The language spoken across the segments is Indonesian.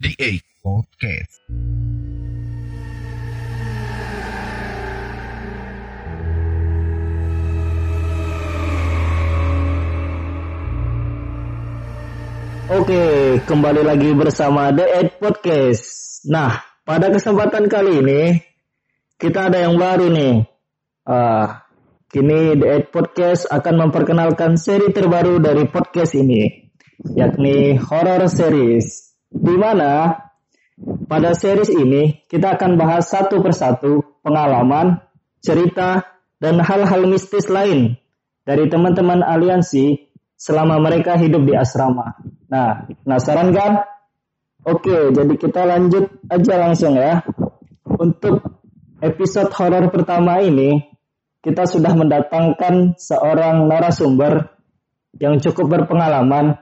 The Eight Podcast. Oke, kembali lagi bersama The Ed Podcast. Nah, pada kesempatan kali ini kita ada yang baru nih. Ah, kini The Ed Podcast akan memperkenalkan seri terbaru dari podcast ini, yakni horror series. Di mana pada series ini kita akan bahas satu persatu pengalaman, cerita, dan hal-hal mistis lain dari teman-teman aliansi selama mereka hidup di asrama. Nah, penasaran kan? Oke, jadi kita lanjut aja langsung ya. Untuk episode horor pertama ini, kita sudah mendatangkan seorang narasumber yang cukup berpengalaman.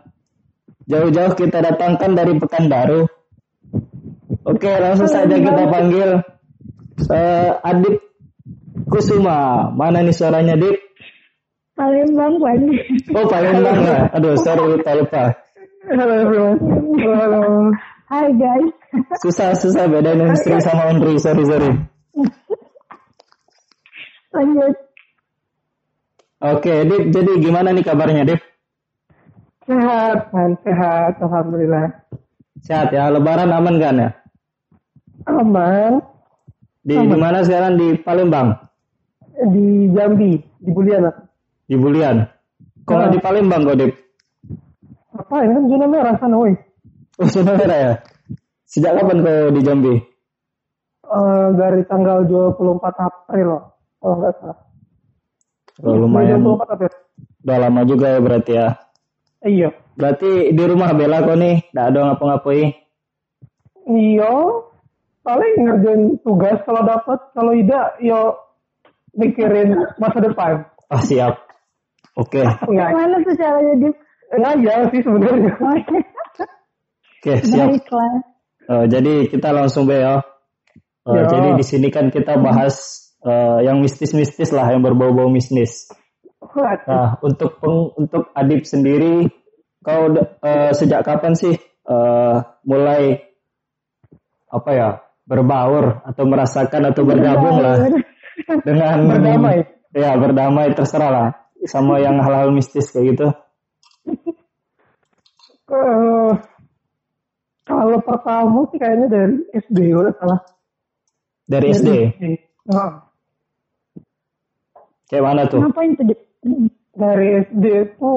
Jauh-jauh kita datangkan dari Pekanbaru. Oke, langsung saja kita panggil eh, Adip Kusuma. Mana nih suaranya, Dip? Palembang Bang. Oh Palembang ya. Aduh sorry lupa lupa. Halo everyone. Halo. Hai guys. Susah susah bedain Unstri sama Unri. Sorry sorry. Lanjut. Oke Dip. Jadi gimana nih kabarnya Dip? Sehat, man. Sehat. Alhamdulillah. Sehat ya. Lebaran aman kan ya? Aman. Di di mana sekarang di Palembang? Di Jambi. Di Buliana. Di Bulian. Kok nggak di Palembang kok Dip? Apa ini kan zona merah sana, woi. Oh zona merah ya. Sejak kapan kau di Jambi? Eh, dari tanggal 24 April. Kalau nggak salah. Oh, lumayan. 24 April. Udah lama juga ya berarti ya. Iya. Berarti di rumah Bella kok nih? Nggak ada ngapa-ngapain? Iya. Paling ngerjain tugas kalau dapat, kalau tidak, yo mikirin masa depan. Ah siap. Oke. Enggak. Mana tuh caranya Dip? Ngajak sih sebenarnya. Oke, Oke siap. baiklah. Oh, jadi kita langsung be ya. Ya. Jadi di sini kan kita bahas eh, yang mistis-mistis lah, yang berbau-bau mistis. Nah, untuk peng- untuk Adib sendiri, kau eh, sejak kapan sih eh, mulai apa ya berbaur atau merasakan atau bergabung lah dengan Berdamai. Ya berdamai terserah lah sama yang hal-hal mistis kayak gitu. Eh, kalau pertama sih kayaknya dari SD udah salah. Dari SD, Nah, kayak mana tuh? Ngapain tuh? Dari SD itu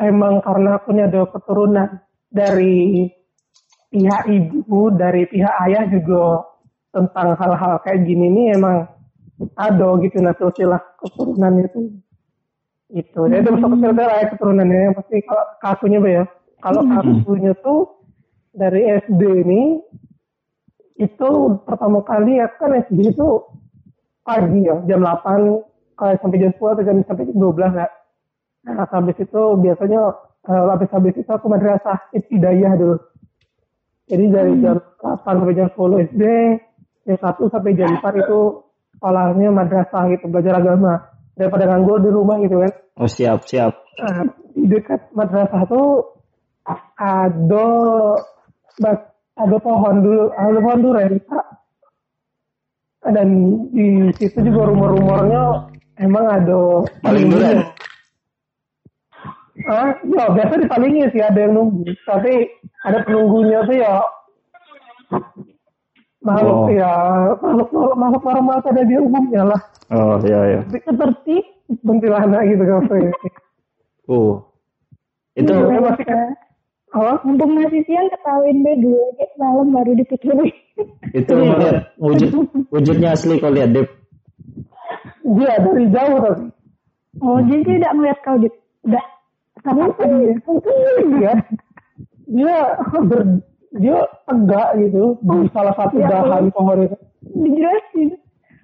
emang karena aku ada keturunan. Dari pihak ibu, dari pihak ayah juga tentang hal-hal kayak gini nih emang ada gitu nah silsilah keturunan itu itu jadi itu masuk silsilah ya keturunannya. Yang pasti kalau kakunya ya. Kalau kakunya tuh dari SD ini itu pertama kali ya kan SD itu pagi ya jam 8 kalau sampai jam 10 atau jam sampai jam 12 ya nah habis itu biasanya eh, habis habis itu aku madrasah ibtidayah dulu. Jadi dari jam 8 sampai jam 10 SD jam 1 sampai jam 4 itu sekolahnya madrasah gitu belajar agama. Daripada nganggur di rumah gitu kan. Oh siap siap. Nah, di dekat madrasah tuh ada bak- ada pohon dulu ada pohon durian dan di situ juga rumor-rumornya emang ada Paling durian. Ah, ya biasa dipalingin sih ada yang nunggu tapi ada penunggunya tuh ya makhluk Oh. ya makhluk makhluk normal pada dia umumnya lah Oh iya iya. seperti bentilana gitu kan Uh. Itu Saya masih kan apa Mumpung masih siang ketahuin deh dulu aja malam baru dipikirin. itu lihat wujud wujudnya asli kau lihat Dip. Dia dari jauh tapi Oh jadi udah ngeliat kau Dip? Udah. Dia? mungkin dia dia ber, dia tegak gitu di salah satu Ya, dahan pohon itu Dijelasin.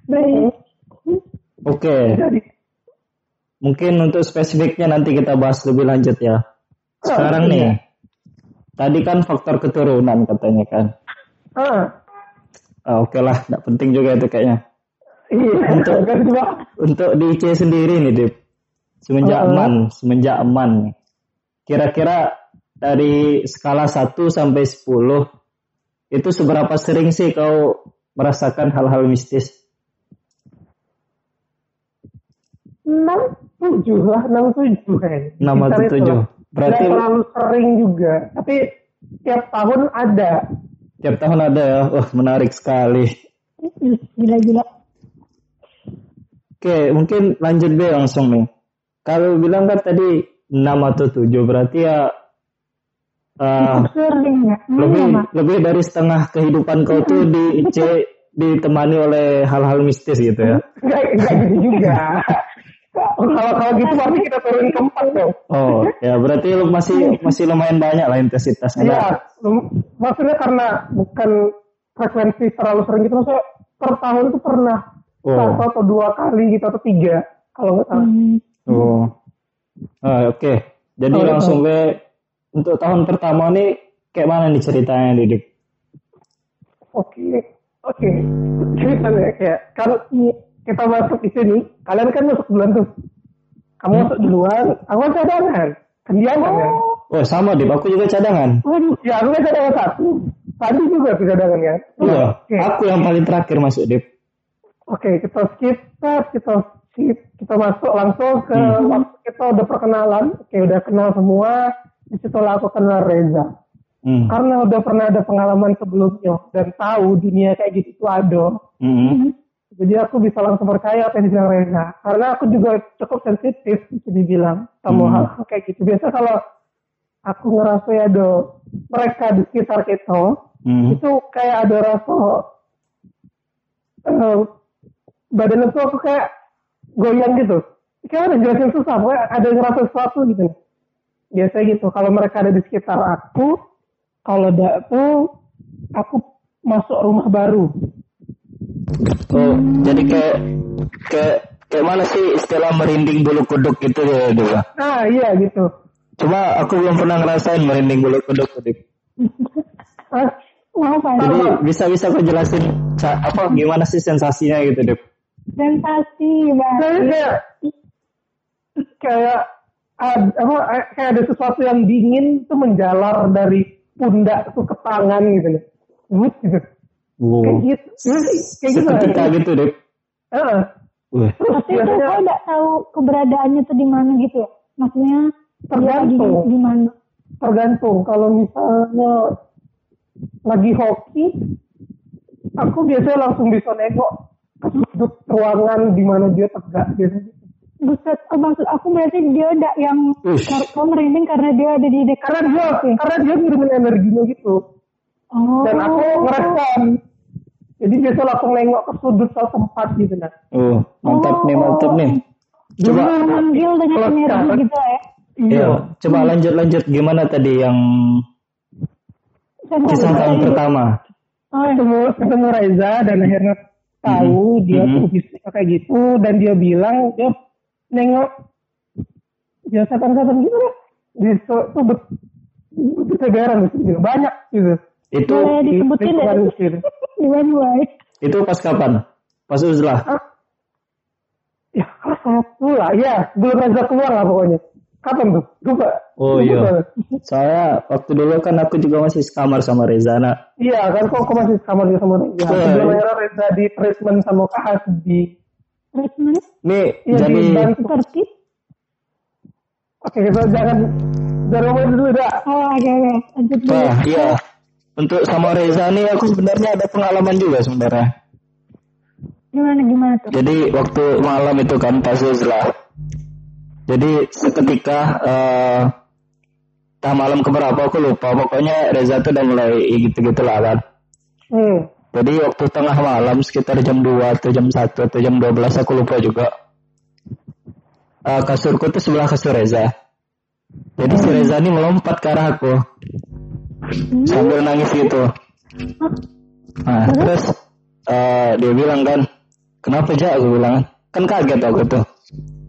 Baik. Oke. jadi Mungkin untuk spesifiknya nanti kita bahas lebih lanjut ya. Sekarang nih. Tadi kan faktor keturunan katanya kan. ah Ah, Oke lah, tidak penting juga itu kayaknya. Iya kan cuma Untuk di IC sendiri nih, Dip. Semenjak Uh-uh. aman, semenjak aman. Kira-kira dari skala 1 sampai 10 itu seberapa sering sih kau merasakan hal-hal mistis? enam tujuh lah enam tujuh kayaknya Enam atau Sekitar itu tujuh. lah. Berarti- Nggak terlalu sering juga tapi tiap tahun ada Tiap tahun ada ya. Wah, menarik sekali. Gila-gila. Oke, mungkin lanjut deh langsung nih. Kalau bilang kan tadi 6 atau 7 berarti ya nggak? lebih Iya, Mak. lebih dari setengah kehidupan kau tuh di ditemani oleh hal-hal mistis gitu ya. Enggak, enggak gitu juga. kalau kalau gitu berarti kita turun ke empat dong. Oh, ya berarti lu masih masih lumayan banyak lah intensitasnya. Iya, maksudnya karena bukan frekuensi terlalu sering gitu, maksudnya per tahun itu pernah Oh. satu atau dua kali gitu atau tiga kalau nggak salah. Hmm. Oh. Ah, oke. Jadi Oh, langsung ke untuk tahun pertama nih kayak mana nih ceritanya Didik? Oke, oke. Ceritanya kayak kalau kita masuk di sini, kalian kan masuk duluan tuh. Kamu masuk duluan, aku kan cadangan. Kendiaman kan? Oh, sama Dip, aku juga cadangan. Waduh, ya aku kan cadangan satu. Tadi juga tuh cadangan kan? Iya, aku yang paling terakhir masuk Dip. Oke, kita skip, tab, kita skip, kita masuk langsung ke Hmm. waktu kita udah perkenalan, oke udah kenal semua, di situ aku kenal Reza. Hmm. Karena udah pernah ada pengalaman sebelumnya dan tahu dunia kayak gitu tuh ada, Hmm. jadi aku bisa langsung percaya apa yang dibilang Reza. Karena aku juga cukup sensitif bisa dibilang sama Hmm. hal kayak gitu. Biasa kalau aku ngerasa ya ada mereka di sekitar kita, Hmm. itu kayak ada rasa eh, badan itu aku kayak goyang gitu kayak ada jelasin susah pokoknya ada yang ngerasa sesuatu gitu biasanya gitu kalau mereka ada di sekitar aku kalau ada tuh aku masuk rumah baru Oh, jadi kayak kayak kayak mana sih istilah merinding bulu kuduk gitu ya Dip? ah iya gitu Cuma aku belum pernah ngerasain merinding bulu kuduk Dip. ah, Mau apa? Jadi bisa bisa kau jelasin apa gimana sih sensasinya gitu Dip? Sensasi banget. kayak kayak ada, apa, eh, kayak ada sesuatu yang dingin tuh menjalar dari pundak tuh ke tangan gitu loh. Wut, gitu. Wow. Kayak gitu. Kayak gitu. Seketika gitu Dip. Heeh. Terus Tapi itu nggak tahu keberadaannya tuh di mana gitu ya? Maksudnya Tergantung. di mana? tergantung kalau misalnya lagi hoki, aku biasanya langsung bisa nengok ke sudut ruangan di mana dia tegak biasanya. Buset, oh, maksud aku berarti dia ada yang kau merinding karena dia ada di dekat. Karena dia, karena dia ngirimin energinya gitu. Oh. Dan aku ngerespon. Jadi biasa langsung nengok ke sudut suatu tempat gitu nah. Oh, mantap nih, mantap nih. Coba Dia manggil dengan energi sekarang- gitu ya. Iya, coba lanjut lanjut gimana tadi yang kisah tahun pertama? Oh, iya. ketemu ketemu Reza dan akhirnya tahu dia Mhm. tuh bisa kayak gitu dan dia bilang dia nengok dia setan-setan gitu lah di tuh bet bertebaran gitu banyak gitu Itu Boleh disebutin Di- ya? di- gitu. Itu pas kapan? Pas uzlah. Hah? ya kelas satu lah ya belum Reza keluar lah pokoknya kapan tuh lupa Oh Lupa iya. Saya waktu dulu kan aku juga masih sekamar sama Reza. Nah, iya kan kok kok masih sama dia sama Reza Oh, sebelum iya. akhirnya Reza di treatment sama Kak Hasbi Treatment nih Iya, jadi seperti Oke, kita jangan jangan ngomongin dulu dah. Oh, oke oke. Lanjut dulu. Wah, iya. Untuk sama Reza nih aku sebenarnya ada pengalaman juga sebenarnya. Gimana gimana tuh? Jadi waktu malam itu kan pas uzlah. Jadi seketika eh entah malam keberapa aku lupa. Pokoknya Reza tuh udah mulai gitu-gitu lah kan. Hmm. Jadi waktu tengah malam sekitar jam 2 atau jam 1 atau jam 12 aku lupa juga. Eh, kasurku tuh sebelah kasur Reza. Jadi si Reza ini melompat ke arah aku. Sambil nangis gitu. Nah, terus eh, dia bilang kan, kenapa aja aku bilang kan kaget aku tuh.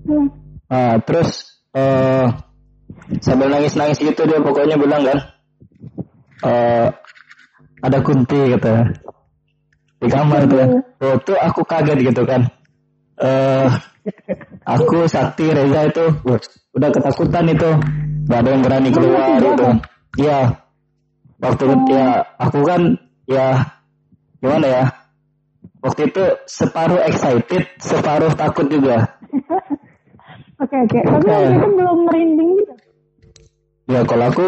Hmm. Nah, terus eh sambil nangis-nangis gitu dia pokoknya bilang kan, eh ada kunti gitu di kamar tuh. Oh, tuh aku kaget gitu kan. Eh aku Sakti Reza itu udah ketakutan itu, gak ada yang berani keluar gitu. Iya. Waktu ya aku kan ya gimana ya waktu itu separuh excited separuh takut juga Oke oke. Tapi waktu itu belum merinding gitu. ya kalau aku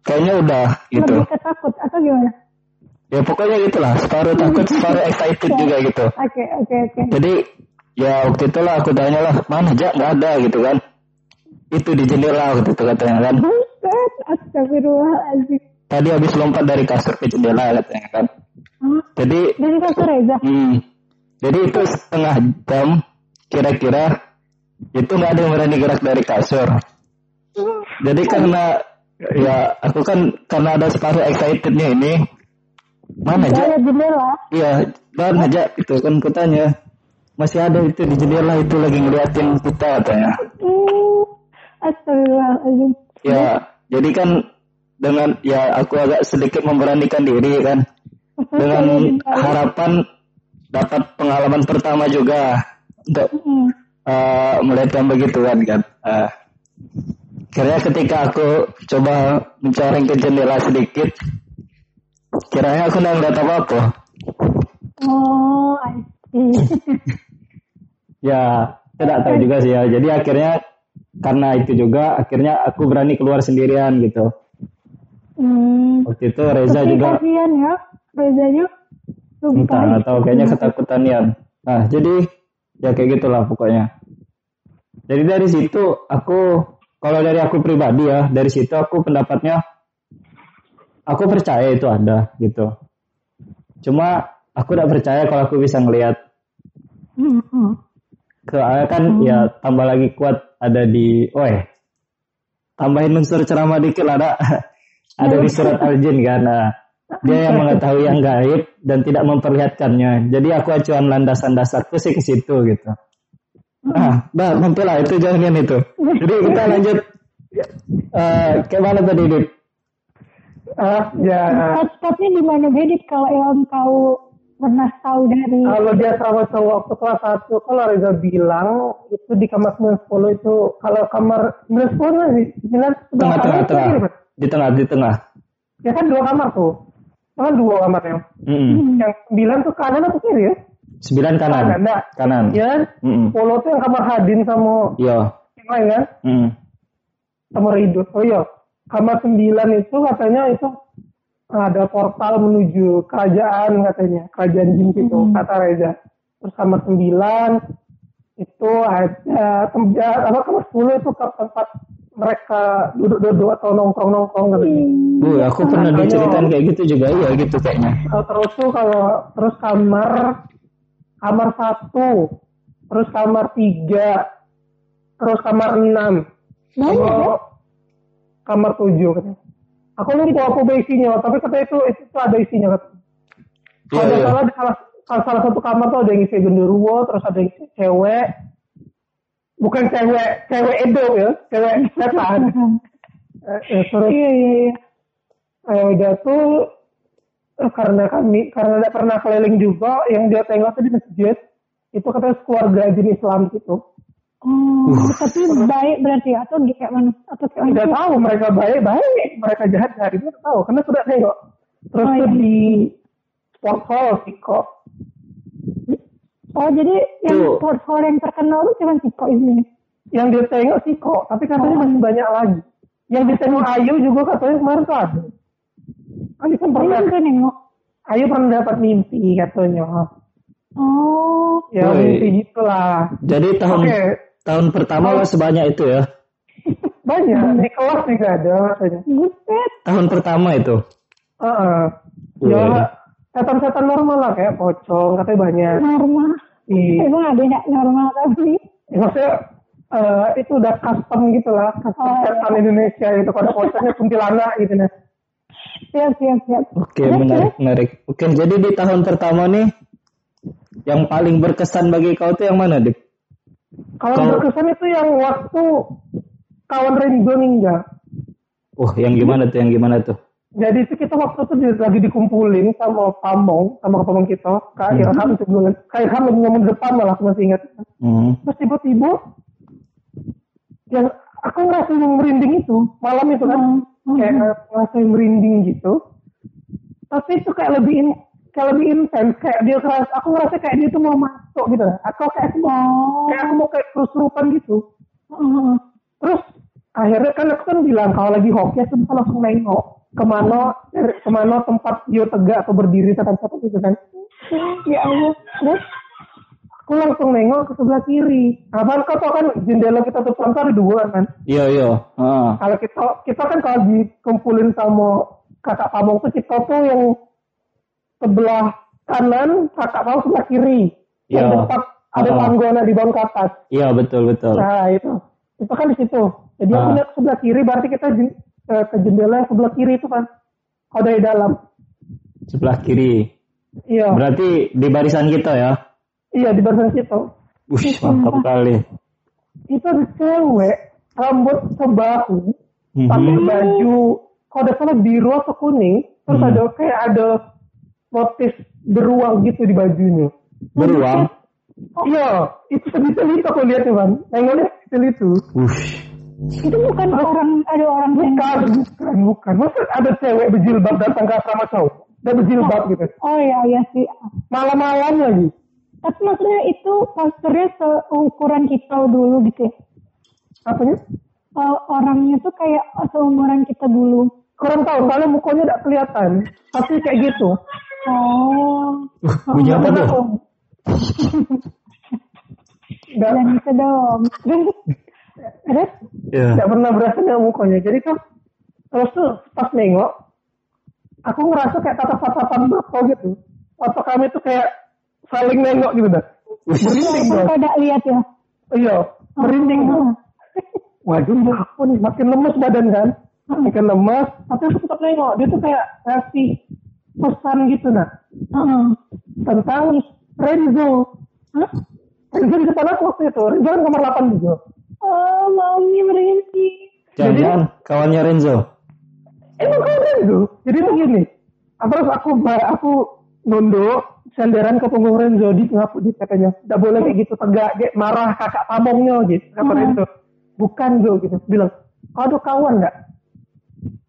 kayaknya udah gitu Lebih ke takut atau gimana? ya pokoknya gitulah separuh takut separuh excited juga gitu Oke oke oke. jadi ya waktu itu lah aku tanya lah mana aja nggak ada gitu kan itu di jendela waktu itu katanya kan astagfirullahaladzim. tadi habis lompat dari kasur ke jendela katanya kan Hah? jadi Dari kasur Reza? hmm, jadi itu setengah jam kira-kira itu nggak ada yang berani gerak dari kasur jadi karena ya aku kan karena ada separuh excitednya ini mana aja jendela. Iya, dan aja itu kan kutanya. Masih ada itu di jendela itu lagi ngeliatin kita katanya. Hmm, astagfirullahaladzim. Ya, jadi kan dengan ya aku agak sedikit memberanikan diri kan. Dengan harapan dapat pengalaman pertama juga untuk Eh, melihat yang begituan kan. Uh, Kira ketika aku coba mencoreng ke jendela sedikit, kiranya aku nggak ngeliat apa-apa. Oh, I see. Ya, tidak tahu juga sih ya. Jadi akhirnya karena itu juga akhirnya aku berani keluar sendirian gitu. Hmm. Waktu itu Reza Tapi juga kasihan ya, Rezanya. entah Sumpah. atau kayaknya ketakutan ya. Nah, jadi ya kayak gitulah pokoknya. Jadi dari situ aku kalau dari aku pribadi ya, dari situ aku pendapatnya aku percaya itu ada gitu. Cuma aku tidak percaya kalau aku bisa ngelihat. Soalnya kan ya tambah lagi kuat ada di, oh tambahin unsur ceramah dikit lah, ada ada di surat al-jin kan. Nah, dia yang mengetahui yang gaib dan tidak memperlihatkannya. Jadi aku acuan landasan dasarku sih ke situ gitu. Nah, dah nanti lah itu jangan itu. Jadi kita lanjut. Eh, kayak mana tadi, Dit? Ah, ya. Hotspotnya di mana Bedit kalau yang kau pernah tahu dari Kalau dia sama cowok waktu kelas 1, kalau Reza bilang itu di kamar 90 itu kalau kamar 90 kan di 9 sebelah Tengah, tengah, itu tengah. Di tengah, di tengah. Ya kan dua kamar tuh. Kan dua kamar yang. Mm-mm. Yang 9 tuh kanan atau kiri ya? Sembilan kanan. Kanan. Ya kan? Mm-mm. 10 tuh yang kamar Hadin sama Iya. yang lain kan? Mm. Sama Ridho. Oh iya. Kamar 9 itu katanya itu ada portal menuju kerajaan katanya. Kerajaan jin gitu, kata Reza. Terus kamar 9 itu ada tempat apa kamar 10 itu ke tempat mereka duduk-duduk atau nongkrong-nongkrong katanya. Bu, aku pernah diceritain kayak gitu juga, iya gitu kayaknya. Terus tuh kalau terus kamar kamar satu, terus kamar tiga, terus kamar enam, Banyak ya? kamar tujuh katanya. Aku lupa aku apa isinya, tapi katanya itu itu tuh ada isinya katanya. Kalau Iya, nggak iya. salah di salah, salah, salah satu kamar tuh ada yang isi genderuwo, terus ada yang isi cewek, bukan cewek cewek edo ya, cewek setan. Eh, eh, terus Iya iya iya. eh, udah tuh karena kami karena tidak pernah keliling juga yang dia tengok tuh di masjid itu katanya keluarga jenis Islam gitu Oh, tapi baik berarti atau di kayak mana? Atau kayak mana? tidak tahu mereka baik baik mereka jahat jahat itu tahu karena sudah tengok terus Oh, tuh iya. di sport hall sih kok Oh, jadi yang Tuh. portfolio yang terkenal itu cuma Ciko ini. yang dia tengok sih kok tapi katanya Oh. masih banyak lagi yang dia tengok Ayu juga katanya kemarin tuh ada Ayu kan pernah tuh nengok. Ayu pernah dapat mimpi katanya Oh, ya Woi. mimpi gitulah Jadi tahun Oke. tahun pertama lah sebanyak itu ya. banyak di kelas juga ada katanya buset. Tahun pertama itu. Heeh. Wih. Ya, setan-setan normal lah kayak pocong katanya banyak. Normal. Iya. Emang ada nggak normal tapi? Ya, maksudnya eh, itu udah custom gitu lah, custom Oh, setan Indonesia gitu. Kalau pocongnya kuntilanak gitu nah. Siap siap siap. Oke, Terus, menarik, menarik. Oke, jadi di tahun pertama nih yang paling berkesan bagi kau tuh yang mana, Dik? Kalau Kalau- berkesan itu yang waktu kawan Renzo meninggal. Oh, yang gimana tuh? Yang gimana tuh? Jadi itu kita waktu itu di- lagi dikumpulin sama Pamong, sama Pamong kita, Kak Irham, sebelumnya. Kak Irham lagi ngomong depan malah, aku masih ingat. Hmm. Terus tiba-tiba yang aku ngerasain yang merinding itu malam itu kan Hmm. Kayak ngerasain merinding gitu. tapi itu kayak lebih in, kayak lebih intens kayak dia keras aku ngerasa kayak dia tuh mau masuk gitu atau kayak aku mau Oh. kayak aku mau kayak kesurupan gitu Heeh. terus akhirnya kan aku kan bilang kalau lagi hoki aku bisa langsung nengok ke mana ke mana tempat dia tegak atau berdiri tekan tekan gitu kan ya Allah. terus aku langsung nengok ke sebelah kiri apa kau tau kan jendela kita tuh kan ada dua kan Iya iya. Ah. kalau kita kita kan kalau dikumpulin sama kakak pamong tuh kita tuh yang sebelah kanan kakak pamong sebelah kiri yang Iya. depan ada Ah. panggona di bawah ke atas Iya betul betul. nah itu itu kan di situ jadi aku lihat sebelah kiri berarti kita ke, ke jendela yang sebelah kiri itu kan kalau dari dalam Sebelah kiri. iya Berarti di barisan kita ya. Iya di barisan situ Wih, mantap sekali. itu ada cewek rambut sebahu Mhm. pakai baju kalau ada salah biru atau kuning terus Hmm. ada kayak ada motif beruang gitu di bajunya Beruang. iya itu sedetail itu aku lihat kan nengoknya sedetail itu Wih. Itu bukan orang ada orang yang bukan bukan bukan masa ada cewek berjilbab datang ke asrama cowok dan berjilbab gitu Oh iya iya sih. malam-malam lagi Tapi maksudnya itu posternya seukuran kita dulu gitu ya. apanya Eh, orangnya tuh kayak seumuran kita dulu. kurang tahu soalnya mukanya tidak kelihatan pasti kayak gitu Oh. Uh, bunyi apa tuh? Nggak- Dan itu dong. Terus? Iya. tidak pernah berasa dengan mukanya jadi tuh terus tuh pas nengok aku ngerasa kayak tatap-tatapan bapak gitu atau kami tuh kayak saling nengok gitu dah merinding dong tidak lihat ya? iya merinding dong Oh. waduh aku nih? Makin lemes badan kan? Makin lemes. Tapi aku tetap nengok. Dia tuh kayak ngasih pesan gitu nah tentang Renzo? Renzo di depan aku waktu itu. Renzo kan kamar 8 juga. Oh, maunya merinding. Jangan kawannya Renzo. emang kau Renzo? Jadi begini terus aku aku nunduk senderan ke punggung Renzo di di katanya tidak boleh kayak gitu tegak kayak marah kakak pamongnya gitu kata Hmm. Renzo bukan Zo gitu bilang kau ada kawan nggak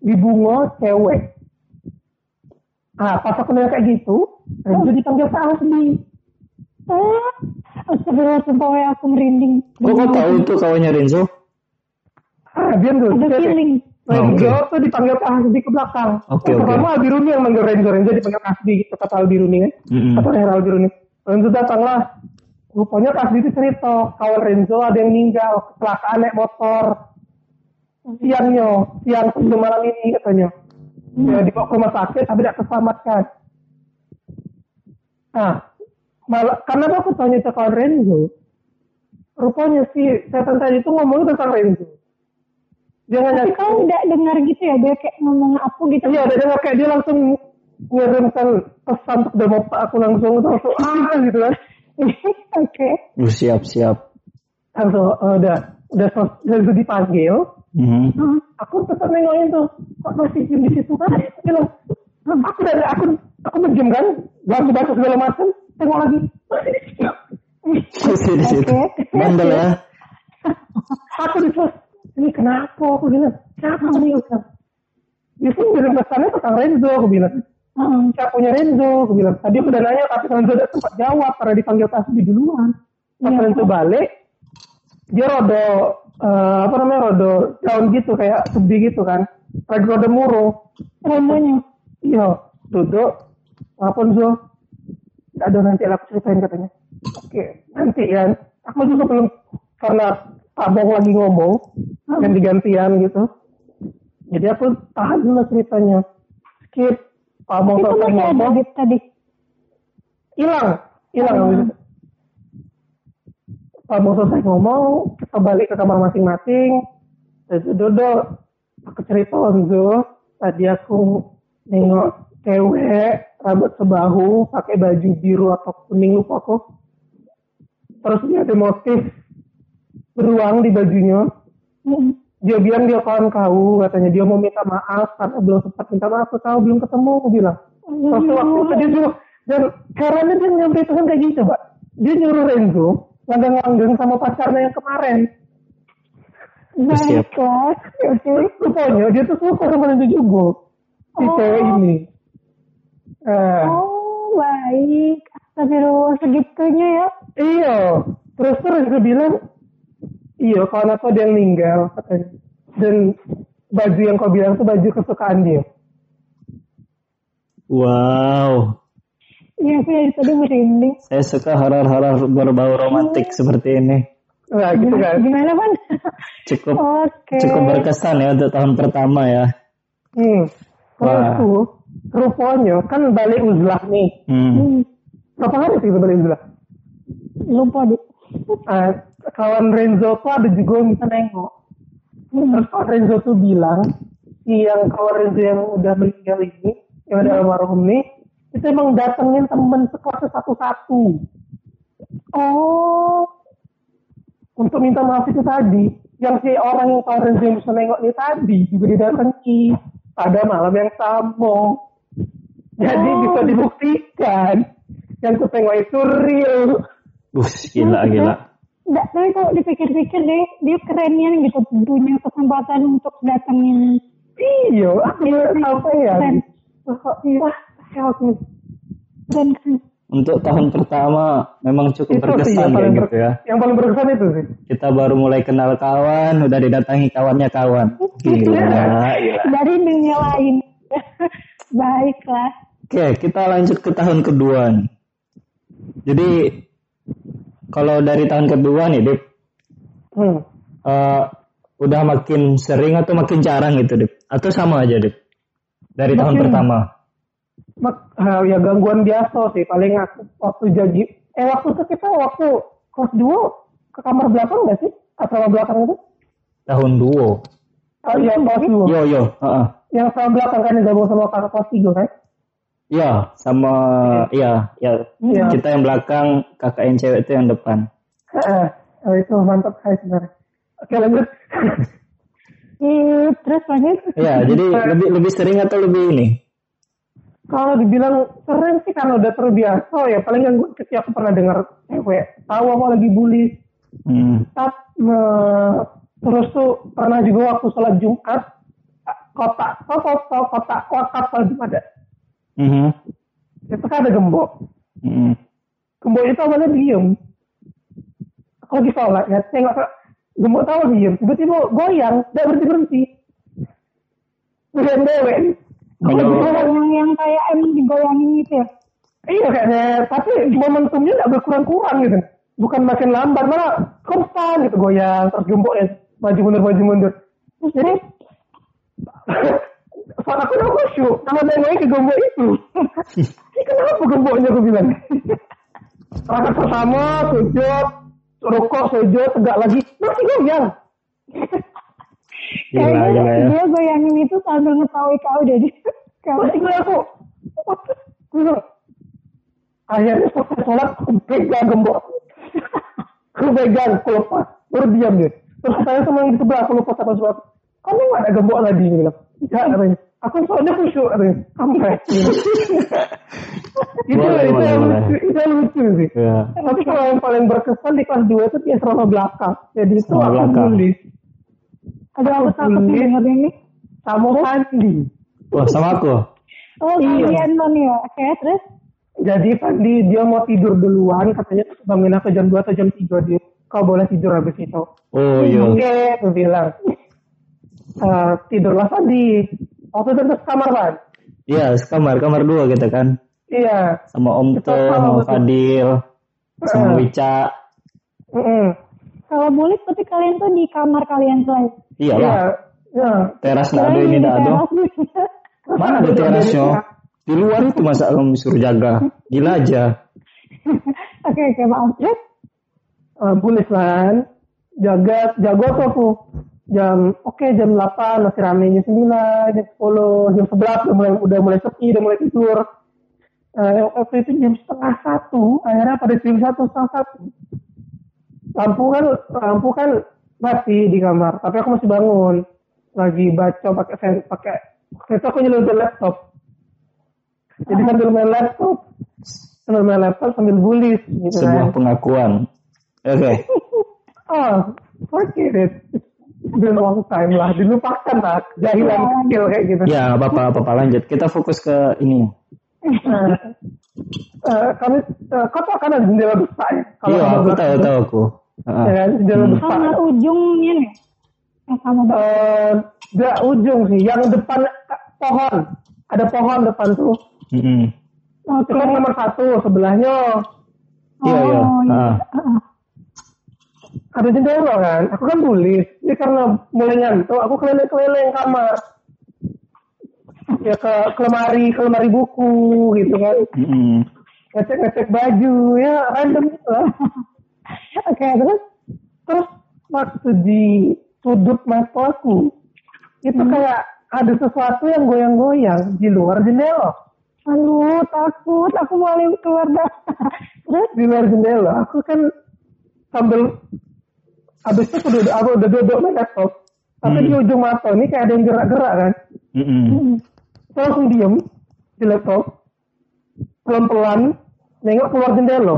di bungo cewek ah pas aku nanya kayak gitu Renzo dipanggil Pak Asli Ah, astagfirullah, sumpah ya, aku merinding. Kok kau tahu itu kawannya Renzo? ah dia tuh Ada cewek. Renzo Ah, oke. tuh dipanggil Pak Hasbi ke belakang. Oke, Yang oke. Pertama Albiruni yang manggil Renzo, Renzo dipanggil Hasbi gitu kata Albiruni kan. Mm-mm. Kata Herald Albiruni. Renzo datanglah. Rupanya Pak Hasbi itu cerita kalau Renzo ada yang meninggal kecelakaan naik motor. Siangnya, siang sebelum malam ini katanya. Ya, dibawa ke rumah sakit tapi tidak keselamatkan. Nah, malah karena aku tanya ke kawan Renzo, rupanya si setan tadi itu ngomong tentang Renzo. Jangan Tapi kau tidak dengar gitu ya, dia kayak ngomong apa gitu. Iya, ada dengar kayak dia langsung ngirimkan pesan untuk demo aku langsung langsung ah gitu kan. Oke. Uh, siap siap. Langsung eh, udah udah selesai udah dipanggil, Mhm. Hmm. aku tetap nengokin tuh kok masih diem di situ kan? Bilang aku dari aku aku menjem kan, langsung baca segala macam, tengok lagi masih di situ. Masih di situ. Bandel ya. Aku di situ, ini kenapa? Aku bilang, siapa nih? Aku bilang, Dia sih ngirim pesannya tentang Renzo, aku bilang. Heeh. Siapa punya Renzo? Aku bilang, tadi aku udah nanya tapi Renzo udah sempat jawab karena dipanggil Tasbi duluan. Pas Iya. Renzo balik, dia rodo, eh, apa namanya, rodo down gitu, kayak sedih gitu kan. Lagi rodo murung. Renzonya. Iya, duduk. Walaupun Zo, ada nanti aku ceritain katanya. Oke, nanti kan. Aku juga belum, karena Pak Bong lagi ngomong, ganti-gantian gitu. Jadi aku tahan dulu ceritanya. Skip. Pak Bong Itu selesai ngomong, gitu tadi. hilang. Hilang. Hmm. Pak Bong selesai ngomong, kita balik ke kamar masing-masing. Duduk. Aku cerita Zo, tadi aku nengok cewek rambut sebahu pakai baju biru atau kuning lupa aku terus dia ada motif beruang di bajunya dia bilang dia kawan kau katanya dia mau minta maaf karena belum sempat minta maaf ke kau belum ketemu aku bilang terus waktu itu dia juga dan herannya dia nyampaikan kayak gitu pak dia nyuruh Renzo langgeng-langgeng sama pacarnya yang kemarin Siap. Baiklah. Oke. rupanya dia tuh suka sama Renzo juga si Oh. cewek ini Eh, Oh, baik. Astagfirullah segitunya ya. iya. Terus terus gue bilang, iya kawan aku ada yang meninggal katanya. Dan baju yang kau bilang tuh baju kesukaan dia. Wow. Iya, dari tadi merinding. Saya suka horor-horor berbau romantik seperti ini. Nah gitu Gimana, kan. gimana Pan? Cukup Oke. cukup berkesan ya untuk tahun pertama ya. Hmm. Tuh, rupanya kan balik uzlah nih. Hmm. Hmm, Berapa hari sih balik uzlah? lupa deh. Ah, kawan Renzo tuh ada juga yang bisa nengok. Terus kawan Renzo tuh bilang, si yang kawan Renzo yang udah meninggal ini, yang ada almarhum nih, itu emang datengin temen sekelasnya satu-satu. Oh, Untuk minta maaf itu tadi. Yang si orang yang kawan Renzo yang bisa nengok ini tadi, juga didatangi pada malam yang sama. Jadi Oh. bisa dibuktikan. Yang ku tengok itu real. Bus, gila gila. Nggak, tapi kalau dipikir-pikir deh, dia kerennya gitu punya kesempatan untuk datangin. Iya, aku apa ya? Keren. Wah, health nih. Keren keren. Untuk tahun pertama memang cukup itu sih berkesan yang kayak paling, gitu ber- ya. yang paling berkesan itu sih. Kita baru mulai kenal kawan, udah didatangi kawannya kawan. Gila, gila. Dari dunia lain. Baiklah. Oke, kita lanjut ke tahun kedua. Jadi kalau dari tahun kedua nih, Dip, Hmm. eh, udah makin sering atau makin jarang gitu, Dip? Atau sama aja, Dip? Dari tahun Makin- pertama. Mak- ah, ya gangguan biasa sih. Paling aku waktu jadi, eh waktu itu kita waktu kelas 2 ke kamar belakang nggak sih? Asrama belakang itu? Tahun duo. Oh iya, kelas 2. Yo yo, heeh. Yang asrama belakang kan yang gabung sama kakak kelas 3 kan? Ya, sama ya, ya. Iya. Kita yang belakang, kakak yang cewek itu yang depan. Heeh. Oh, itu mantap sekali sebenarnya. Oke lanjut. Ih, terus lanjut. Ya, jadi lebih lebih sering atau lebih ini? Kalau dibilang sering sih karena udah terbiasa ya paling gangguan kecil aku pernah dengar cewek tahu aku lagi bully Hmm. Me- terus tuh pernah juga waktu sholat Jumat kotak oh, kotak kotak kotak sholat Jumat ada Mhm. itu kan ada gembok Mhm. gembok itu awalnya diem aku lagi sholat ya tengok gembok tahu diem tiba-tiba goyang tidak berhenti berhenti goyang dewek Aku Kalau- yang yang kayak emang digoyangin gitu ya. Iya kayaknya, tapi momentumnya nggak berkurang-kurang gitu. Bukan makin lambat, malah konstan gitu goyang, terus gemboknya maju mundur maju mundur. Terus jadi saat aku udah khusyuk, sama nengoknya ke gembok itu. Ini kenapa gemboknya aku bilang? Rakaat pertama, sujud, rokok, sujud, tegak lagi, masih goyang. Kayaknya gila ya. dia goyangin itu sambil ngetahui kau. Kau Masih gue aku, akhirnya selesai sholat, aku pegang gembok. aku pegang, aku lepas, baru diam dia. Terus saya sama yang di sebelah, aku lepas sama sebelah. Kamu ada gembok lagi? Dia bilang, enggak katanya. Aku soalnya khusyuk. Sampai. itu, Boleh, itu, boleh, yang boleh. lucu, itu yang lucu sih. Ya. Tapi kalau yang paling berkesan di kelas 2 itu di asrama belakang. Jadi itu Asrama aku belakang. tulis Aduh aku takut ini. sama Fandi. Wah, sama aku. Oh Iya. kalian non ya. Oke terus. Jadi Fandi dia mau tidur duluan, katanya terus bangun aku jam 2 atau jam 3 dia. Kau boleh tidur habis itu. Oh iya. Oke, aku bilang. Eh, tidurlah Fandi. Waktu itu kamar Fan. Iya, kamar kamar dua kita kan. Iya. Sama Om Tom, sama sama. Fadil, sama Eh. Wica. Mm-mm. Kalau boleh tapi kalian tuh di kamar kalian selain. Iya Iya. lah. Ya. Teras nggak ada ini nggak ada. Mana ada terasnya? Di luar itu masa kamu suruh jaga. Gila aja. Oke oke maaf. Terus uh, bulis kan jaga jago tuh aku jam oke jam 8 masih rame jam 9 jam 10 jam 11 udah mulai udah mulai sepi udah mulai tidur uh, waktu itu jam setengah satu akhirnya pada jam satu setengah satu lampu kan lampu kan mati di kamar tapi aku masih bangun lagi baca pakai sen- pakai waktu itu aku nyelundup laptop jadi sambil main laptop sambil main laptop sambil bulis gitu Sebuah kan. pengakuan. Oke. Oh, forget it. A long time lah. Dilupakan lah. Jahilan kecil kayak gitu. Ya, nggak apa-apa lanjut. Kita fokus ke ini. Nah, eh, kami eh, kau tahu kan ada jendela besar ya? Kalau Iya, aku tahu tahu aku. Heeh. Ya kan, jendela Hmm. besar. Sama ujungnya nih. Eh, sama banget. Eh, Gak ujung sih, yang depan pohon. Ada pohon depan tuh. Mm-mm. Itu kan nomor satu, sebelahnya Iya, iya. Oh, iya. Heeh. ada jendela kan. Aku kan tulis. Jadi karena mulai ngantuk, aku keliling-keliling kamar. Ya ke, ke lemari, ke lemari buku gitu kan. Mm-mm. Ngecek-ngecek baju, ya random gitu lah. Oke, terus Terus waktu di sudut mata aku, itu kayak ada sesuatu yang goyang-goyang di luar jendela. aduh takut aku mau keluar dah. terus Di luar jendela, aku kan sambil habis itu aku duduk, aku udah duduk main laptop. Tapi Hmm. di ujung mata ini kayak ada yang gerak-gerak kan. Mm-mm. mm, Saya langsung diem di laptop. Pelan-pelan nengok keluar jendela.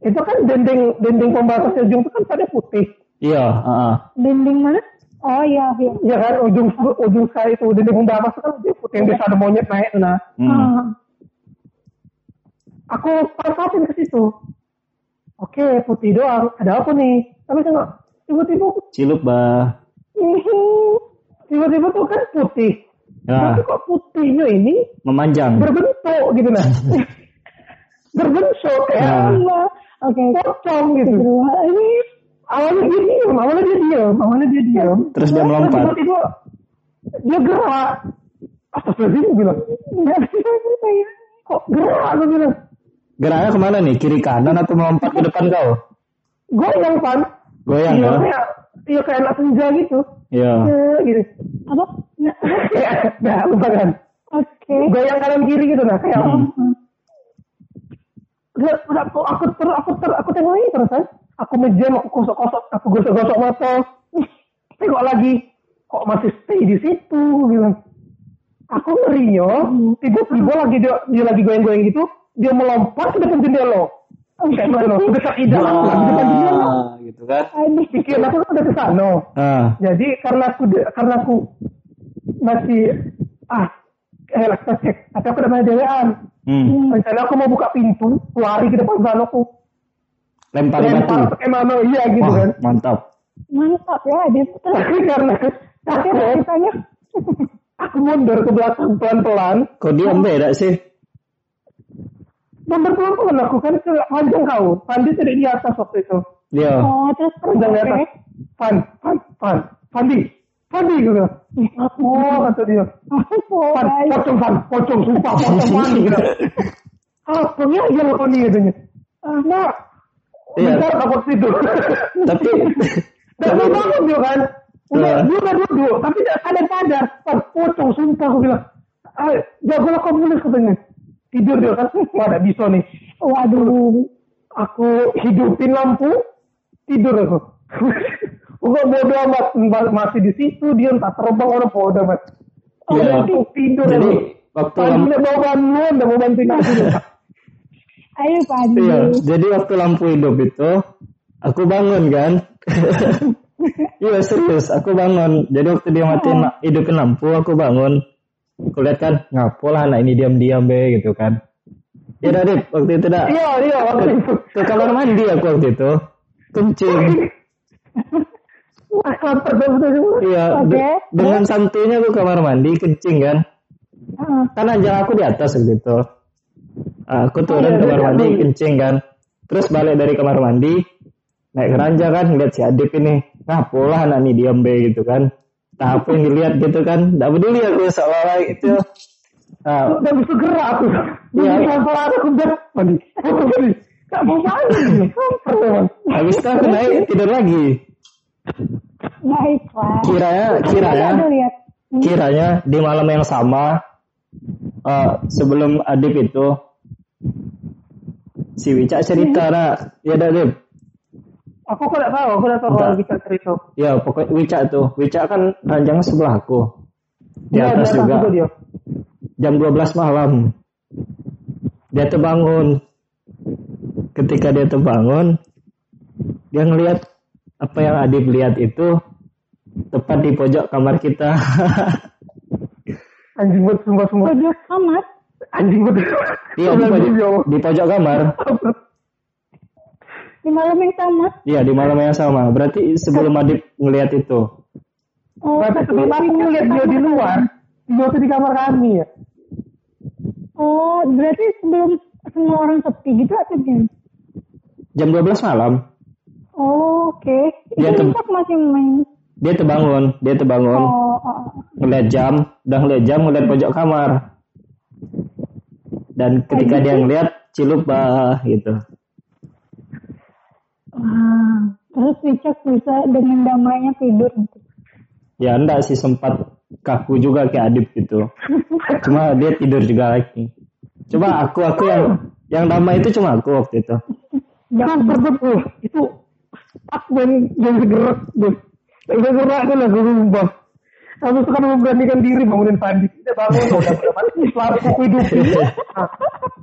Itu kan dinding dinding pembatasnya ujung itu kan pada putih. Iya, heeh. dinding mana? Oh iya, iya. Ya kan ujung ujung saya itu dinding pembatas itu kan dia putih yang biasa ada monyet naik nah. Mm. Ah, Aku perhatiin ke situ. Oke, putih doang. Ada apa nih? Tapi tengok, tiba-tiba Cilup, bah. tiba-tiba tuh kan putih. Ya, Tapi kok putihnya ini memanjang. berbentuk gitu nah. berbentuk kayak Ya. Allah. Oke. pocong gitu. Ini Awalnya dia diem, awalnya dia diem, awalnya dia diem. Terus dia melompat. Tiba-tiba dia gerak. Astagfirullahaladzim, bilang. Kok gerak, gue bilang. Geraknya ke mana nih? Kiri kanan atau melompat ke depan kau? Goyang, Pan. Goyang Iya, ya? kayak, iya kayak anak senja gitu. Iya. Ya, gitu. Apa? Kayak, nah, lupa kan. Oke. Goyang kanan kiri gitu, nah. Kayak, Hmm. udah, udah, aku, aku, ter, aku, ter, aku tengok ini terus kan. Aku menjam, aku gosok-gosok, aku gosok-gosok mata. Tengok lagi, kok masih stay di situ, bilang. Aku ngerinya, tiba-tiba lagi dia, dia lagi goyang-goyang gitu, dia melompat ke depan jendela. Kayak aku depan jendela. Wah, gitu kan? Aduh. Pikir aku kan udah ke sana. Ah, Jadi karena aku karena aku masih ah eh lah kita cek tapi aku udah main dewean hmm. rencana aku mau buka pintu lari ke depan sana aku Lempar batu. lempar pakai mana iya gitu Wah, kan mantap. Mantap ya, dia karena tapi ceritanya aku mundur ke belakang pelan pelan Kau diam beda sih? Mundur pelan pelan aku kan ke panjang kau Pandi tidak di atas waktu itu Dia. oh terus panjang di atas Pan Pan Pan Pandi Pandi gue bilang oh kata dia baik. pocong pan, pocong, sumpah, pocong pan, gitu. Apa ya, ya lo nih katanya. Ah, nah, Iya. bentar tidur. Tapi Dan mau bangun dia kan. Udah, Iya. dia udah duduk, tapi tidak sadar sadar. Pan, pocong, sumpah aku bilang. Ah, jagolah kau nulis katanya. Tidur dia kan, wah ada bisa nih. Waduh. Aku hidupin lampu, tidur aku. Udah bodo amat, Ma- masih di situ dia entah terbang orang bodo amat. Iya. Udah tidur jadi waktu Pagi lampu, bawa bangun, udah mau bantuin aku. Ayo Pandi. iya, jadi waktu lampu hidup itu aku bangun kan. Iya serius, aku bangun. Jadi waktu dia matiin la- hidupin lampu, aku bangun. Aku lihat kan, ngapo lah anak ini diam-diam be gitu kan. Ya dah Dit, waktu itu dah Iya, iya, waktu itu. ke kamar mandi aku waktu itu. Kencing. Iya, de- dengan santuinya aku kamar mandi kencing kan. Ah, Kan anjing aku di atas waktu itu. Ah, Aku turun Oh, iya, kamar iya, mandi iya. kencing kan. Terus balik dari kamar mandi, naik keranja kan, ngeliat si Adip ini. Nah, pola anak nih diam be gitu kan. Nah, apa yang dilihat gitu kan. Tidak peduli aku seolah-olah itu. Nah, Udah bisa gerak aku. Iya. Iya. Pelan-pelan aku udah mandi. Aku mandi. Gak mau mandi. Habis itu aku naik tidur lagi. baiklah. Kiranya, kiranya, lihat. kiranya di malam yang sama eh, sebelum Adip itu si Wicak cerita nah ya dah Adip Aku kok gak tahu, aku gak tahu kalau bisa cerita. ya pokoknya Wicak tuh Wicak kan ranjangnya sebelah aku di Iya, atas juga dia. jam 12 malam dia terbangun ketika dia terbangun dia ngelihat apa yang Adip lihat itu tepat di pojok kamar kita Anjing buat sumpah semua. Pojok kamar. Anjing betul. Iya di pojok, di pojok kamar. Di malam yang sama. Iya di malam yang sama. Berarti sebelum Adip ngelihat itu. Oh, Berarti sebelum aku ngeliat dia di luar, dia tuh di kamar kami ya. oh, berarti sebelum semua orang sepi gitu atau gimana? Jam 12 malam. Oh, oke. Dia Itu tem- Impak masih main. Dia terbangun, dia terbangun. Oh, oh, oh. ngeliat jam, udah ngeliat jam, ngeliat pojok kamar. Dan ketika dia ngeliat cilup bah gitu. Ah, terus Wicak bisa dengan damainya tidur gitu. Ya enggak sih sempat kaku juga kayak Adip gitu. Cuma dia tidur juga lagi. Coba aku aku yang yang damai itu cuma aku waktu itu. Jangan terbebus. Itu aku yang yang gerak. Yang gerak itu lah gue sumpah. Aku suka memberanikan diri bangunin Pandi. Dia bangun, udah berapa Selalu aku hidup.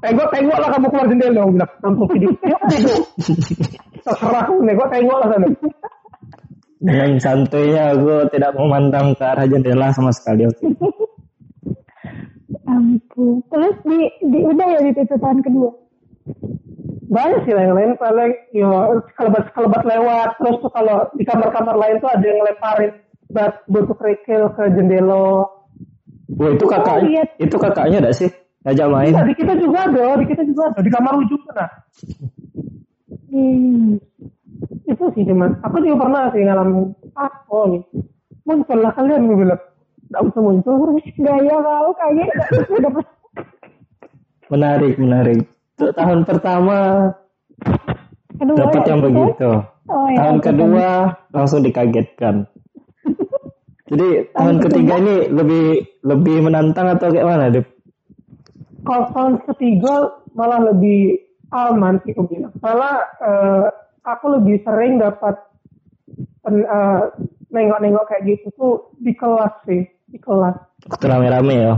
Nah, tengok, tengok lah kamu keluar jendela. Bilang, hidup. Yuk, hidup. Terserah aku, nengok, tengok lah sana. Dengan santainya aku tidak memandang ke arah jendela sama sekali. Ampun. Terus di, di udah ya di itu tahun kedua. Banyak sih yang lain paling yo kelebat kelebat lewat terus tuh kalau di kamar-kamar lain tuh ada yang ngelemparin bat bentuk kerikil ke jendela. Wah itu kakak, Oh, iya. itu kakaknya enggak sih? Ngajak main. Nah, di kita juga ada, di kita juga ada di kamar ujung sana. Hmm. Itu sih cuman aku juga pernah sih ngalamin apa nih. Muncul lah kalian gue bilang. Gak usah muncul. Gaya kau kayaknya Menarik, menarik. Untuk tahun pertama kedua dapat ya, yang gitu. begitu. Oh, ya, tahun kedua langsung dikagetkan. Jadi tahun ketiga ini lebih lebih menantang atau kayak mana, Dip? Kalau tahun ketiga malah lebih aman sih aku bilang. Malah eh, aku lebih sering dapat eh, nengok-nengok kayak gitu tuh di kelas sih, di kelas. Waktu rame-rame ya.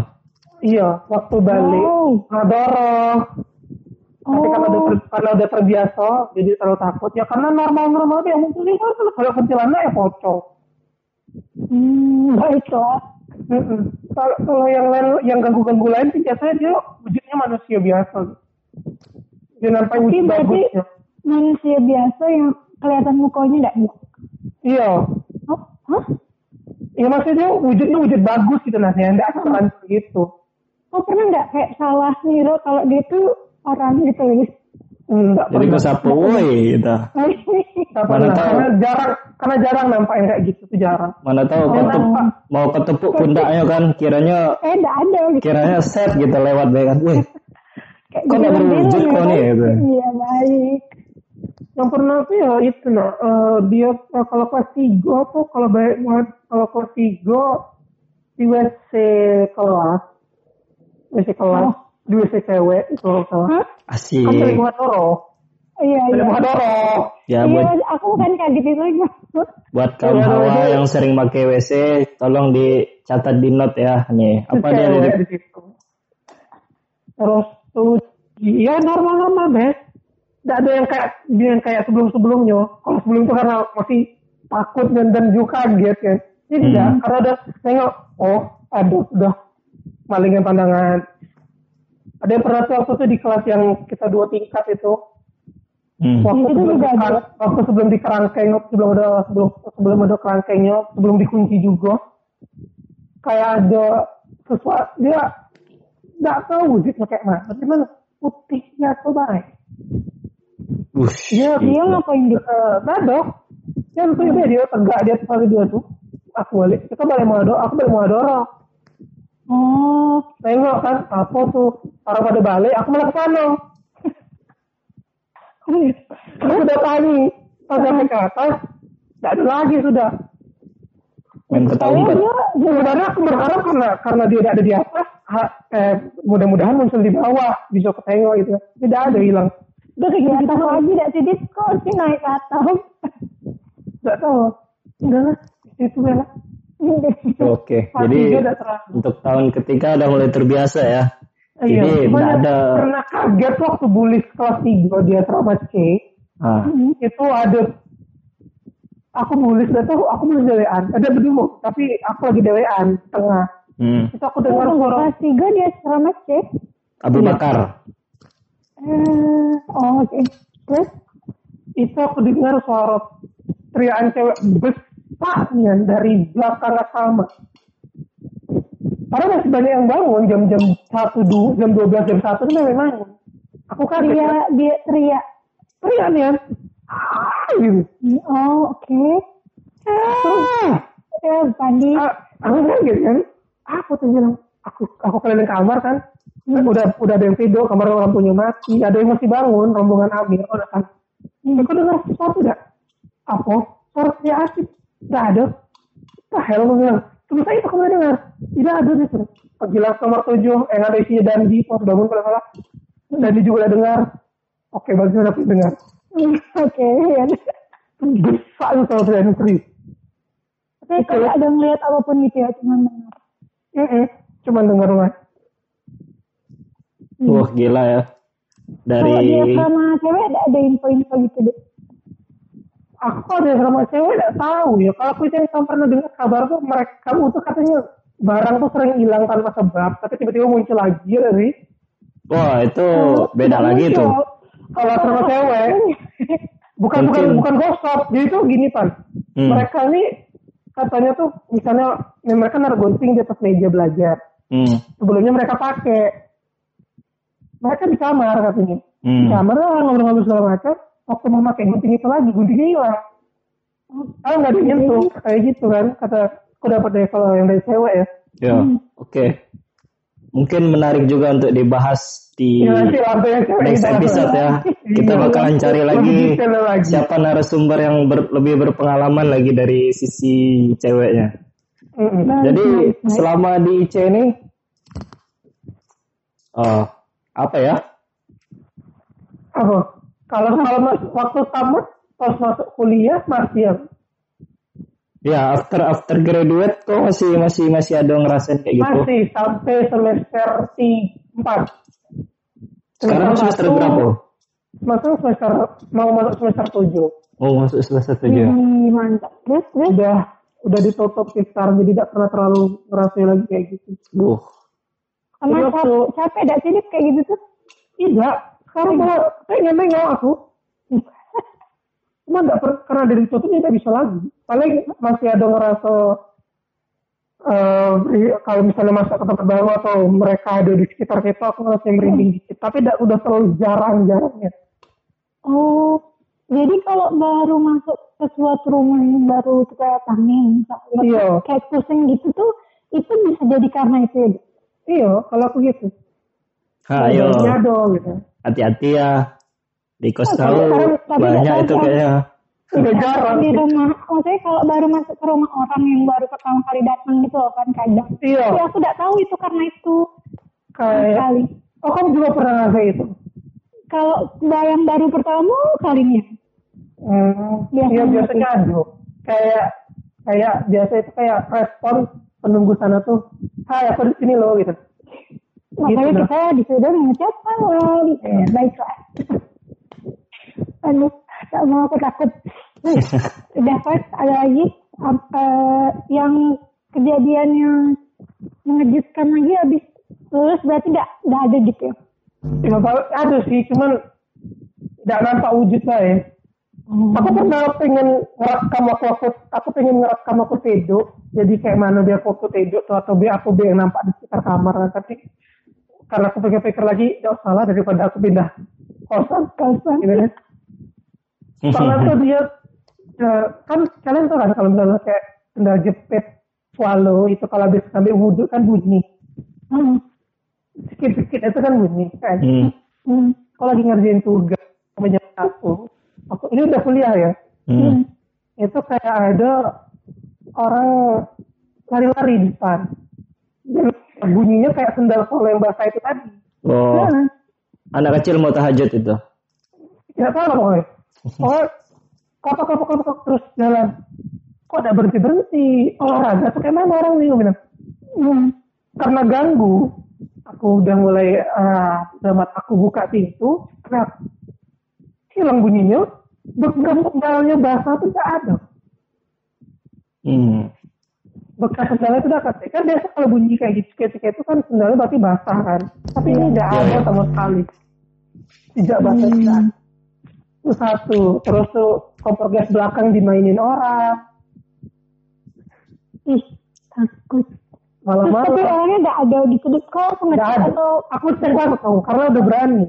Iya, waktu balik Oh. ngadoro. Tapi karena udah, Oh. ter- karena udah terbiasa, jadi terlalu takut. Ya karena normal-normal yang muncul itu kan kalau kuntilanak ya pocong. Hmm. Mm-mm. Kalau kalau yang lain yang ganggu-ganggu lain sih biasanya dia wujudnya manusia biasa. Dia nampak Tapi wujud berarti bagusnya. manusia biasa yang kelihatan mukanya enggak bu. Iya. Oh, hah? Ya maksudnya wujudnya wujud bagus gitu nah, yang enggak asalan gitu. Oh pernah nggak kayak salah ngira kalau dia tuh orang gitu ya? Enggak Jadi ke sapu, woi gitu. Mana tahu. Karena jarang, karena jarang nampak yang kayak gitu tuh jarang. Mana tahu ketep- mau ketepuk pundaknya kan kiranya eh enggak ada gitu. kiranya set gitu lewat deh kan. Wih, Kayak kok nggak film-film berwujud ya kok kan? nih, gitu. Iya baik. Yang pernah tuh ya itu nah, eh, dia eh, kalau kelas tiga tuh kalau baik banget kalau kelas tiga di WC kelas, WC kelas, Oh. di WC cewek itu kalau salah. Hah? asik. Kan Muhadoro, Iya dari iya. Muhadoro. Ya Iya, buat aku kan kaget itu aja. buat kaum Iya, hawa iya. yang sering pakai WC, tolong dicatat di note ya. Nih, apa dia di situ. Terus tuh, iya normal-normal deh. Tidak ada yang kayak yang kayak sebelum-sebelumnya. Kalau sebelum itu karena masih takut dan dan juga kaget kan. Ini tidak, Hmm. karena udah nengok, oh aduh udah malingin pandangan. Ada yang pernah tuh waktu itu di kelas yang kita dua tingkat itu, Hmm. waktu Itu sebelum juga di, ada. waktu sebelum di kerangkeng, sebelum ada sebelum sebelum ada kerangkengnya, sebelum dikunci juga, kayak ada sesuatu dia nggak tahu wujudnya kayak mana, gimana putihnya tuh baik. Ush, Dia Dia ngapain gitu? eh badok, yang tuh dia dia tegak dia kali dia tuh. Aku balik, kita balik Madoro, aku balik Madoro. Oh, Tengok kan, apa tuh, orang pada balik, aku malah ke sana. Aku udah tani, pas sampai ke atas, nggak ada lagi sudah. Main umpet. dia Sebenarnya aku berharap karena karena dia tidak ada di atas, ha- eh, mudah-mudahan muncul di bawah, bisa ketengok gitu. Tidak ada hilang. udah ke atas lagi tidak sih Dit? kok sih naik ke atas? Nggak tahu. Lah, itu bela. Oke, Pasti jadi untuk tahun ketiga udah mulai terbiasa ya. Iya, Jadi cuman ada. pernah kaget waktu bully kelas 3 dia trauma C Ah, itu ada aku nulis gak tahu aku nulis dewean ada berdua tapi aku lagi dewean tengah hmm. itu aku dengar Oh, suara kelas tiga dia selamat cek. Abu. Bakar. Eh, oh, oke. Terus? Itu aku dengar suara teriakan cewek besarnya dari belakang asrama. Padahal masih banyak yang bangun jam-jam satu dua jam dua belas jam satu itu memang. Aku kaget Dia, dia teriak. Teriak nih kan. Ah, gitu. Oh, oke. Terus, Ya, Pandi. ah, aku kaget kan. Aku tuh bilang, aku aku keliling kamar kan. Kan udah udah ada yang tidur, kamar lampunya mati, ada yang masih bangun, rombongan Amir, oh kan. Hmm. Kau dengar sesuatu enggak? Apa? Suara teriak asik. Enggak ada. Apa hell lu bilang? Terus saya itu kamu dengar? Tidak ada gitu. Pergi langsung kamar tujuh, yang ada isinya Dandi, pas bangun kalau salah. Dandi juga udah dengar. Oke, bagus udah dengar. Oke, ya. Besar itu kalau teriak serius. Tapi kalau ada ngeliat apa pun gitu ya, cuma dengar. Heeh, cuman dengar rumah. Wah gila ya. Dari Kalau dia sama cewek ada, ada info-info gitu deh. Aku ada sama cewek nggak tahu ya. Kalau aku yang sama pernah dengar kabar tuh mereka itu katanya barang tuh sering hilang tanpa sebab, tapi tiba-tiba muncul lagi ya dari wah itu beda tidak lagi muncul. tuh. Kalau sama cewek bukan bukan Mungkin. bukan gosok. Jadi tuh gini pan, Hmm. mereka ini katanya tuh misalnya ya mereka naruh gunting di atas meja belajar. Hmm. Sebelumnya mereka pakai. Mereka di kamar katanya. Di Hmm. kamar lah ngobrol-ngobrol segala macam. Waktu mau pakai gunting itu lagi, guntingnya hilang. Ah nggak ada nyentuh, kayak gitu kan. Kata aku dapat dari kalau yang dari cewek ya. Ya, oke. Mungkin menarik juga untuk dibahas di Ya next episode ya. Kita Iya. bakalan cari lagi siapa narasumber yang ber- lebih berpengalaman lagi dari sisi ceweknya. Nah, Jadi nice, nice. selama di IC ini, oh, apa ya? Apa? Kalau kalau waktu tamat pas masuk kuliah masih Ya after after graduate kok masih masih masih ada ngerasain kayak gitu. masih sampai semester empat. Sekarang semester berapa? Masuk semester mau masuk semester tujuh. Oh masuk semester tujuh. Wih, mantap. Terus, terus. Udah udah ditutup sih sekarang jadi tidak pernah terlalu ngerasain lagi kayak gitu. Duh. Sama tuh. capek dah sih kayak gitu tuh. Tidak, sekarang kalau pengen nengok aku. Cuma nggak per- karena dari tutup tidak bisa lagi. Paling masih ada ngerasa eh, beri- kalau misalnya masuk ke tempat baru atau mereka ada di sekitar kita, aku ngerasa merinding dikit. Tapi tidak udah terlalu jarang-jarangnya. Oh, jadi kalau baru masuk ke suatu rumah yang baru tuh kayak misalnya, Iya. kayak pusing gitu tuh, itu bisa jadi karena itu ya. Iya, kalau aku gitu. Ayo, Nyado gitu. hati-hati ya. Di kos Oh, tahu banyak itu tahu, kayaknya. Udah jarang. di rumah, maksudnya kalau baru masuk ke rumah orang yang baru pertama kali datang gitu loh kan kadang. Iya, Tapi aku tidak tahu itu karena itu kayak. kali. Oh, kamu juga pernah ngerasain itu? Kalau yang baru pertama kalinya. Hmm, Biasanya iya gitu. biasanya ada. Kayak kayak biasa itu kayak respon penunggu sana tuh, hai aku di sini loh gitu. Makanya Gitu, kita disuruh mengucap halo. Iya. Baiklah. Aduh, tak mau aku takut. Udah first ada lagi apa yang kejadian yang mengejutkan lagi habis lulus berarti tidak tidak ada gitu ya. Ya, Bapak, ada sih, cuman tidak nampak wujudnya ya. Aku pernah pengen ngerekam waktu aku, aku pengen ngerekam aku tidur. Jadi kayak mana dia foto tidur tuh atau B aku yang nampak di sekitar kamar kan. Tapi karena aku pikir-pikir lagi, tidak salah daripada aku pindah kosan. Kosan. Gitu kan. Soalnya tuh dia eh, kan kalian tahu kan kalau misalnya kayak sendal jepit swallow itu kalau habis sampai wudhu kan bunyi. Hmm. Sedikit-sedikit itu kan bunyi kan. Hmm. Hmm. Kalau lagi ngerjain tugas jam satu, aku ini udah kuliah ya. Hmm. Itu kayak ada orang lari-lari di depan. Dan bunyinya kayak sendal solo yang basah itu tadi. Oh, Nah, anak kecil mau tahajud itu. Tidak tahu lah pokoknya. Oh, kotok kotok kotok terus jalan. Kok tidak berhenti berhenti? Olahraga tuh kayak mana orang nih? Gue bilang. hmm. Karena ganggu, aku udah mulai damat aku buka pintu, kenapa? Hilang bunyinya, bekas sendalnya basah tuh tidak ada. Hmm. bekas sendalnya itu udah kan biasa kalau bunyi kayak gitu ketika itu kan sendalnya berarti basah kan tapi ini tidak Iya, ada iya. sama sekali tidak basah Hmm. tidak itu satu terus tuh kompor gas belakang dimainin orang Ih, takut. Tapi malam-malam orangnya nggak ada di sudut kau nggak ngecek ada atau aku cek langsung karena udah berani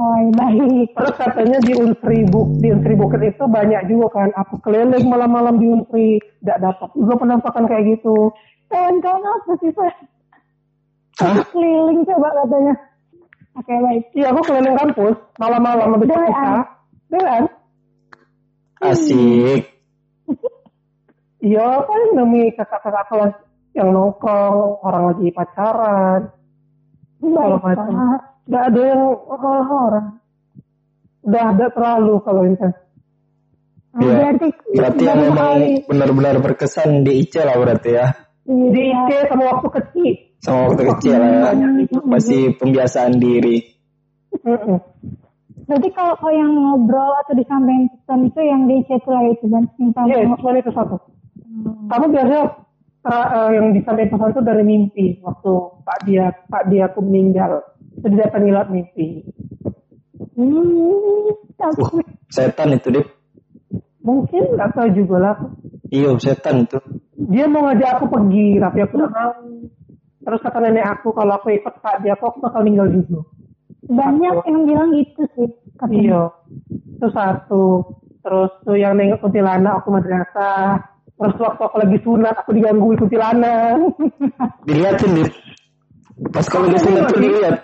oh iya, baik. terus katanya di Unsri Buk di Unsri Bukit itu banyak juga kan aku keliling malam-malam di Unsri tidak dapat juga penampakan kayak gitu Kawan-kawan apa sih Pak? Hah? Keliling coba katanya. Oke baik. iya aku keliling kampus malam-malam habis kita Doan. Asik. Iya, paling demi kakak-kakak kelas yang nongkrong, orang lagi pacaran, Baik macam. Pak. nggak ada yang orang-orang. Udah ada terlalu kalau intens. Oh, Iya. Berarti Berarti yang memang benar-benar berkesan di IC lah berarti ya. Iya. Di IC sama waktu kecil. Sama waktu kecil lah ya. Masih pembiasaan diri. Berarti kalau kalau yang ngobrol atau disampaikan pesan itu yang di chat lah itu kan. Iya, cuma itu satu. Kamu biasanya tra- eh, yang disampaikan pesan itu dari mimpi waktu Pak dia Pak dia aku meninggal. Itu didatangi lewat mimpi. Hmm, takut. Uh, setan itu deh. Mungkin nggak tahu juga lah. Iya, setan itu. Dia mau ngajak aku pergi, tapi aku nggak mau. Terus kata nenek aku kalau aku ikut Pak dia aku bakal meninggal juga. Banyak yang bilang gitu sih. katanya. Iya. Itu satu. Terus tuh yang nengok kuntilanak aku madrasah. Terus waktu aku lagi sunat aku diganggu kuntilanak. Dilihatin deh. Pas kalau di sunat tuh dilihat.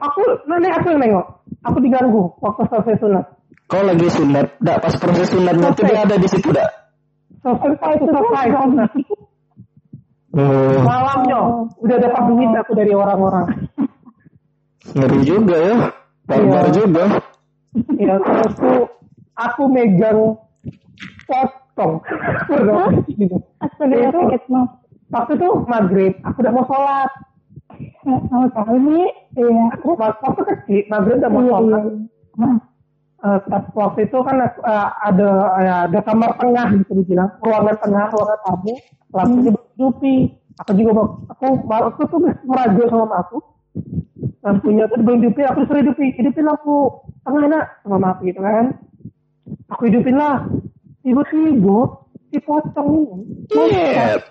aku nenek aku yang nengok. Aku diganggu waktu selesai sunat. Kau lagi sunat, dak pas proses sunatnya tuh dia ada di situ dak. Selesai itu selesai sunat. Oh, Malamnya udah dapat duit aku dari orang-orang. ngeri juga ya. Barbar Iya. juga. Ya terus tuh aku megang potong. Gitu. Astaga, Itu- kaget mau. Waktu itu maghrib, aku udah mau sholat. Mau tahu nih? Iya. Aku waktu kecil, maghrib udah mau Iya, sholat. iya. Nah, Eh, pas waktu itu kan aku, eh, ada eh, ada kamar tengah bisa dibilang ruangan tengah ruangan tamu lampunya berhidupi aku juga mau aku aku tuh meragu sama aku lampunya tuh belum hidupi aku disuruh hidupi hidupin lampu. Tengah nak sama mama aku gitu kan. Aku hidupin lah. Tiba-tiba si pocong ini Iya.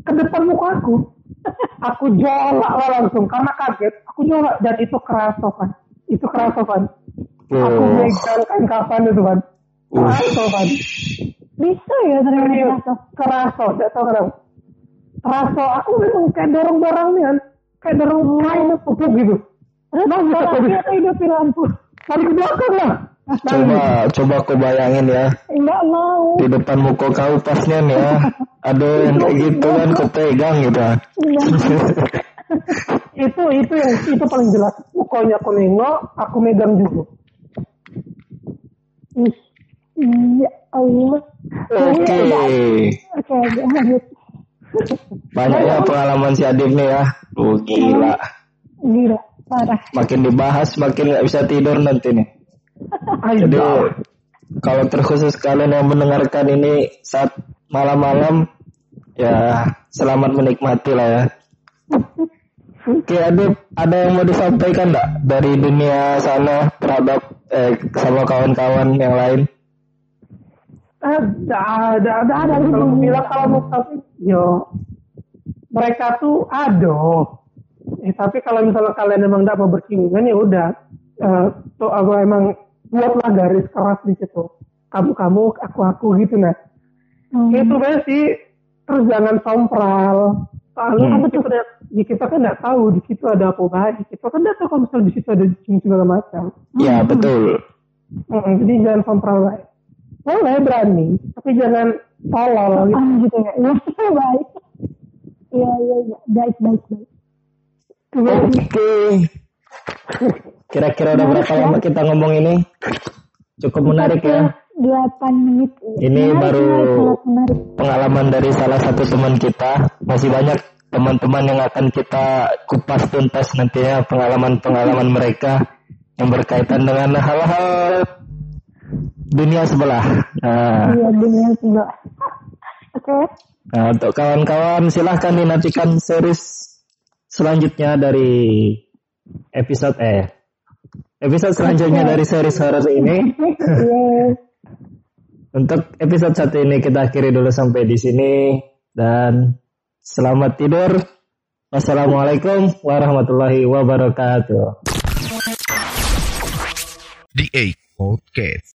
ke depan muka aku. Aku jolak lah langsung. Karena kaget aku jolak. Dan itu kerasofan itu kerasofan aku Oh. megang kain kapan itu kan kerasofan bisa ya ternyata keraso. Tidak tahu kenapa. Keraso. Aku memang kayak dorong dorong nih kan kayak dorong kain pupuk gitu Terus Nah, bisa kalau tadi. kita hidupin lampu. lari ke belakang lah Coba, coba kau bayangin ya. Enggak mau. Di depan muka kau pasnya nih ya. Ada yang kayak gitu kan kau pegang gitu. Enggak. itu itu yang itu paling jelas pokoknya aku nengok aku megang juga Ih, Ya Allah. Oke. Oke, lanjut. Banyak ya pengalaman si Adib nih ya. Oh gila. Gila, parah. Makin dibahas makin nggak bisa tidur nanti nih. Jadi kalau terkhusus kalian yang mendengarkan ini saat malam-malam ya selamat menikmati lah ya. Oke Adib, ada yang mau disampaikan nggak dari dunia sana terhadap eh, sama kawan-kawan yang lain? ada ada ada ada kalau bilang kalau mau tapi yo mereka tuh ada eh, tapi kalau misalnya kalian emang tidak mau bersinggungan ya udah Eh, tuh aku emang buatlah garis keras di situ kamu kamu aku aku gitu nah Hmm. itu bener sih terus jangan sompral soalnya Hmm. kan kita, udah- di kita kan nggak tahu di situ ada apa baik kita kan nggak tahu kalau misalnya di situ ada jin segala macam Ya betul. Mm, jadi jangan sompral baik boleh berani tapi jangan tolol gitu Ah, gitu ya. Ya, baik. Iya, iya, iya. Baik, baik, baik. Oke. Kira-kira udah berapa lama kita ngomong ini? Cukup menarik ya. 8 menit. Ini Menarik, baru menarik, sangat menarik. pengalaman dari salah satu teman kita. Masih banyak teman-teman yang akan kita kupas tuntas nantinya pengalaman-pengalaman mereka yang berkaitan dengan hal-hal dunia sebelah. Nah, Iya, dunia sebelah. Oke. Nah, untuk kawan-kawan silahkan dinantikan series selanjutnya dari episode eh episode selanjutnya dari series horor ini. Untuk episode satu ini kita akhiri dulu sampai di sini dan selamat tidur. Wassalamualaikum warahmatullahi wabarakatuh. The 8 Podcast.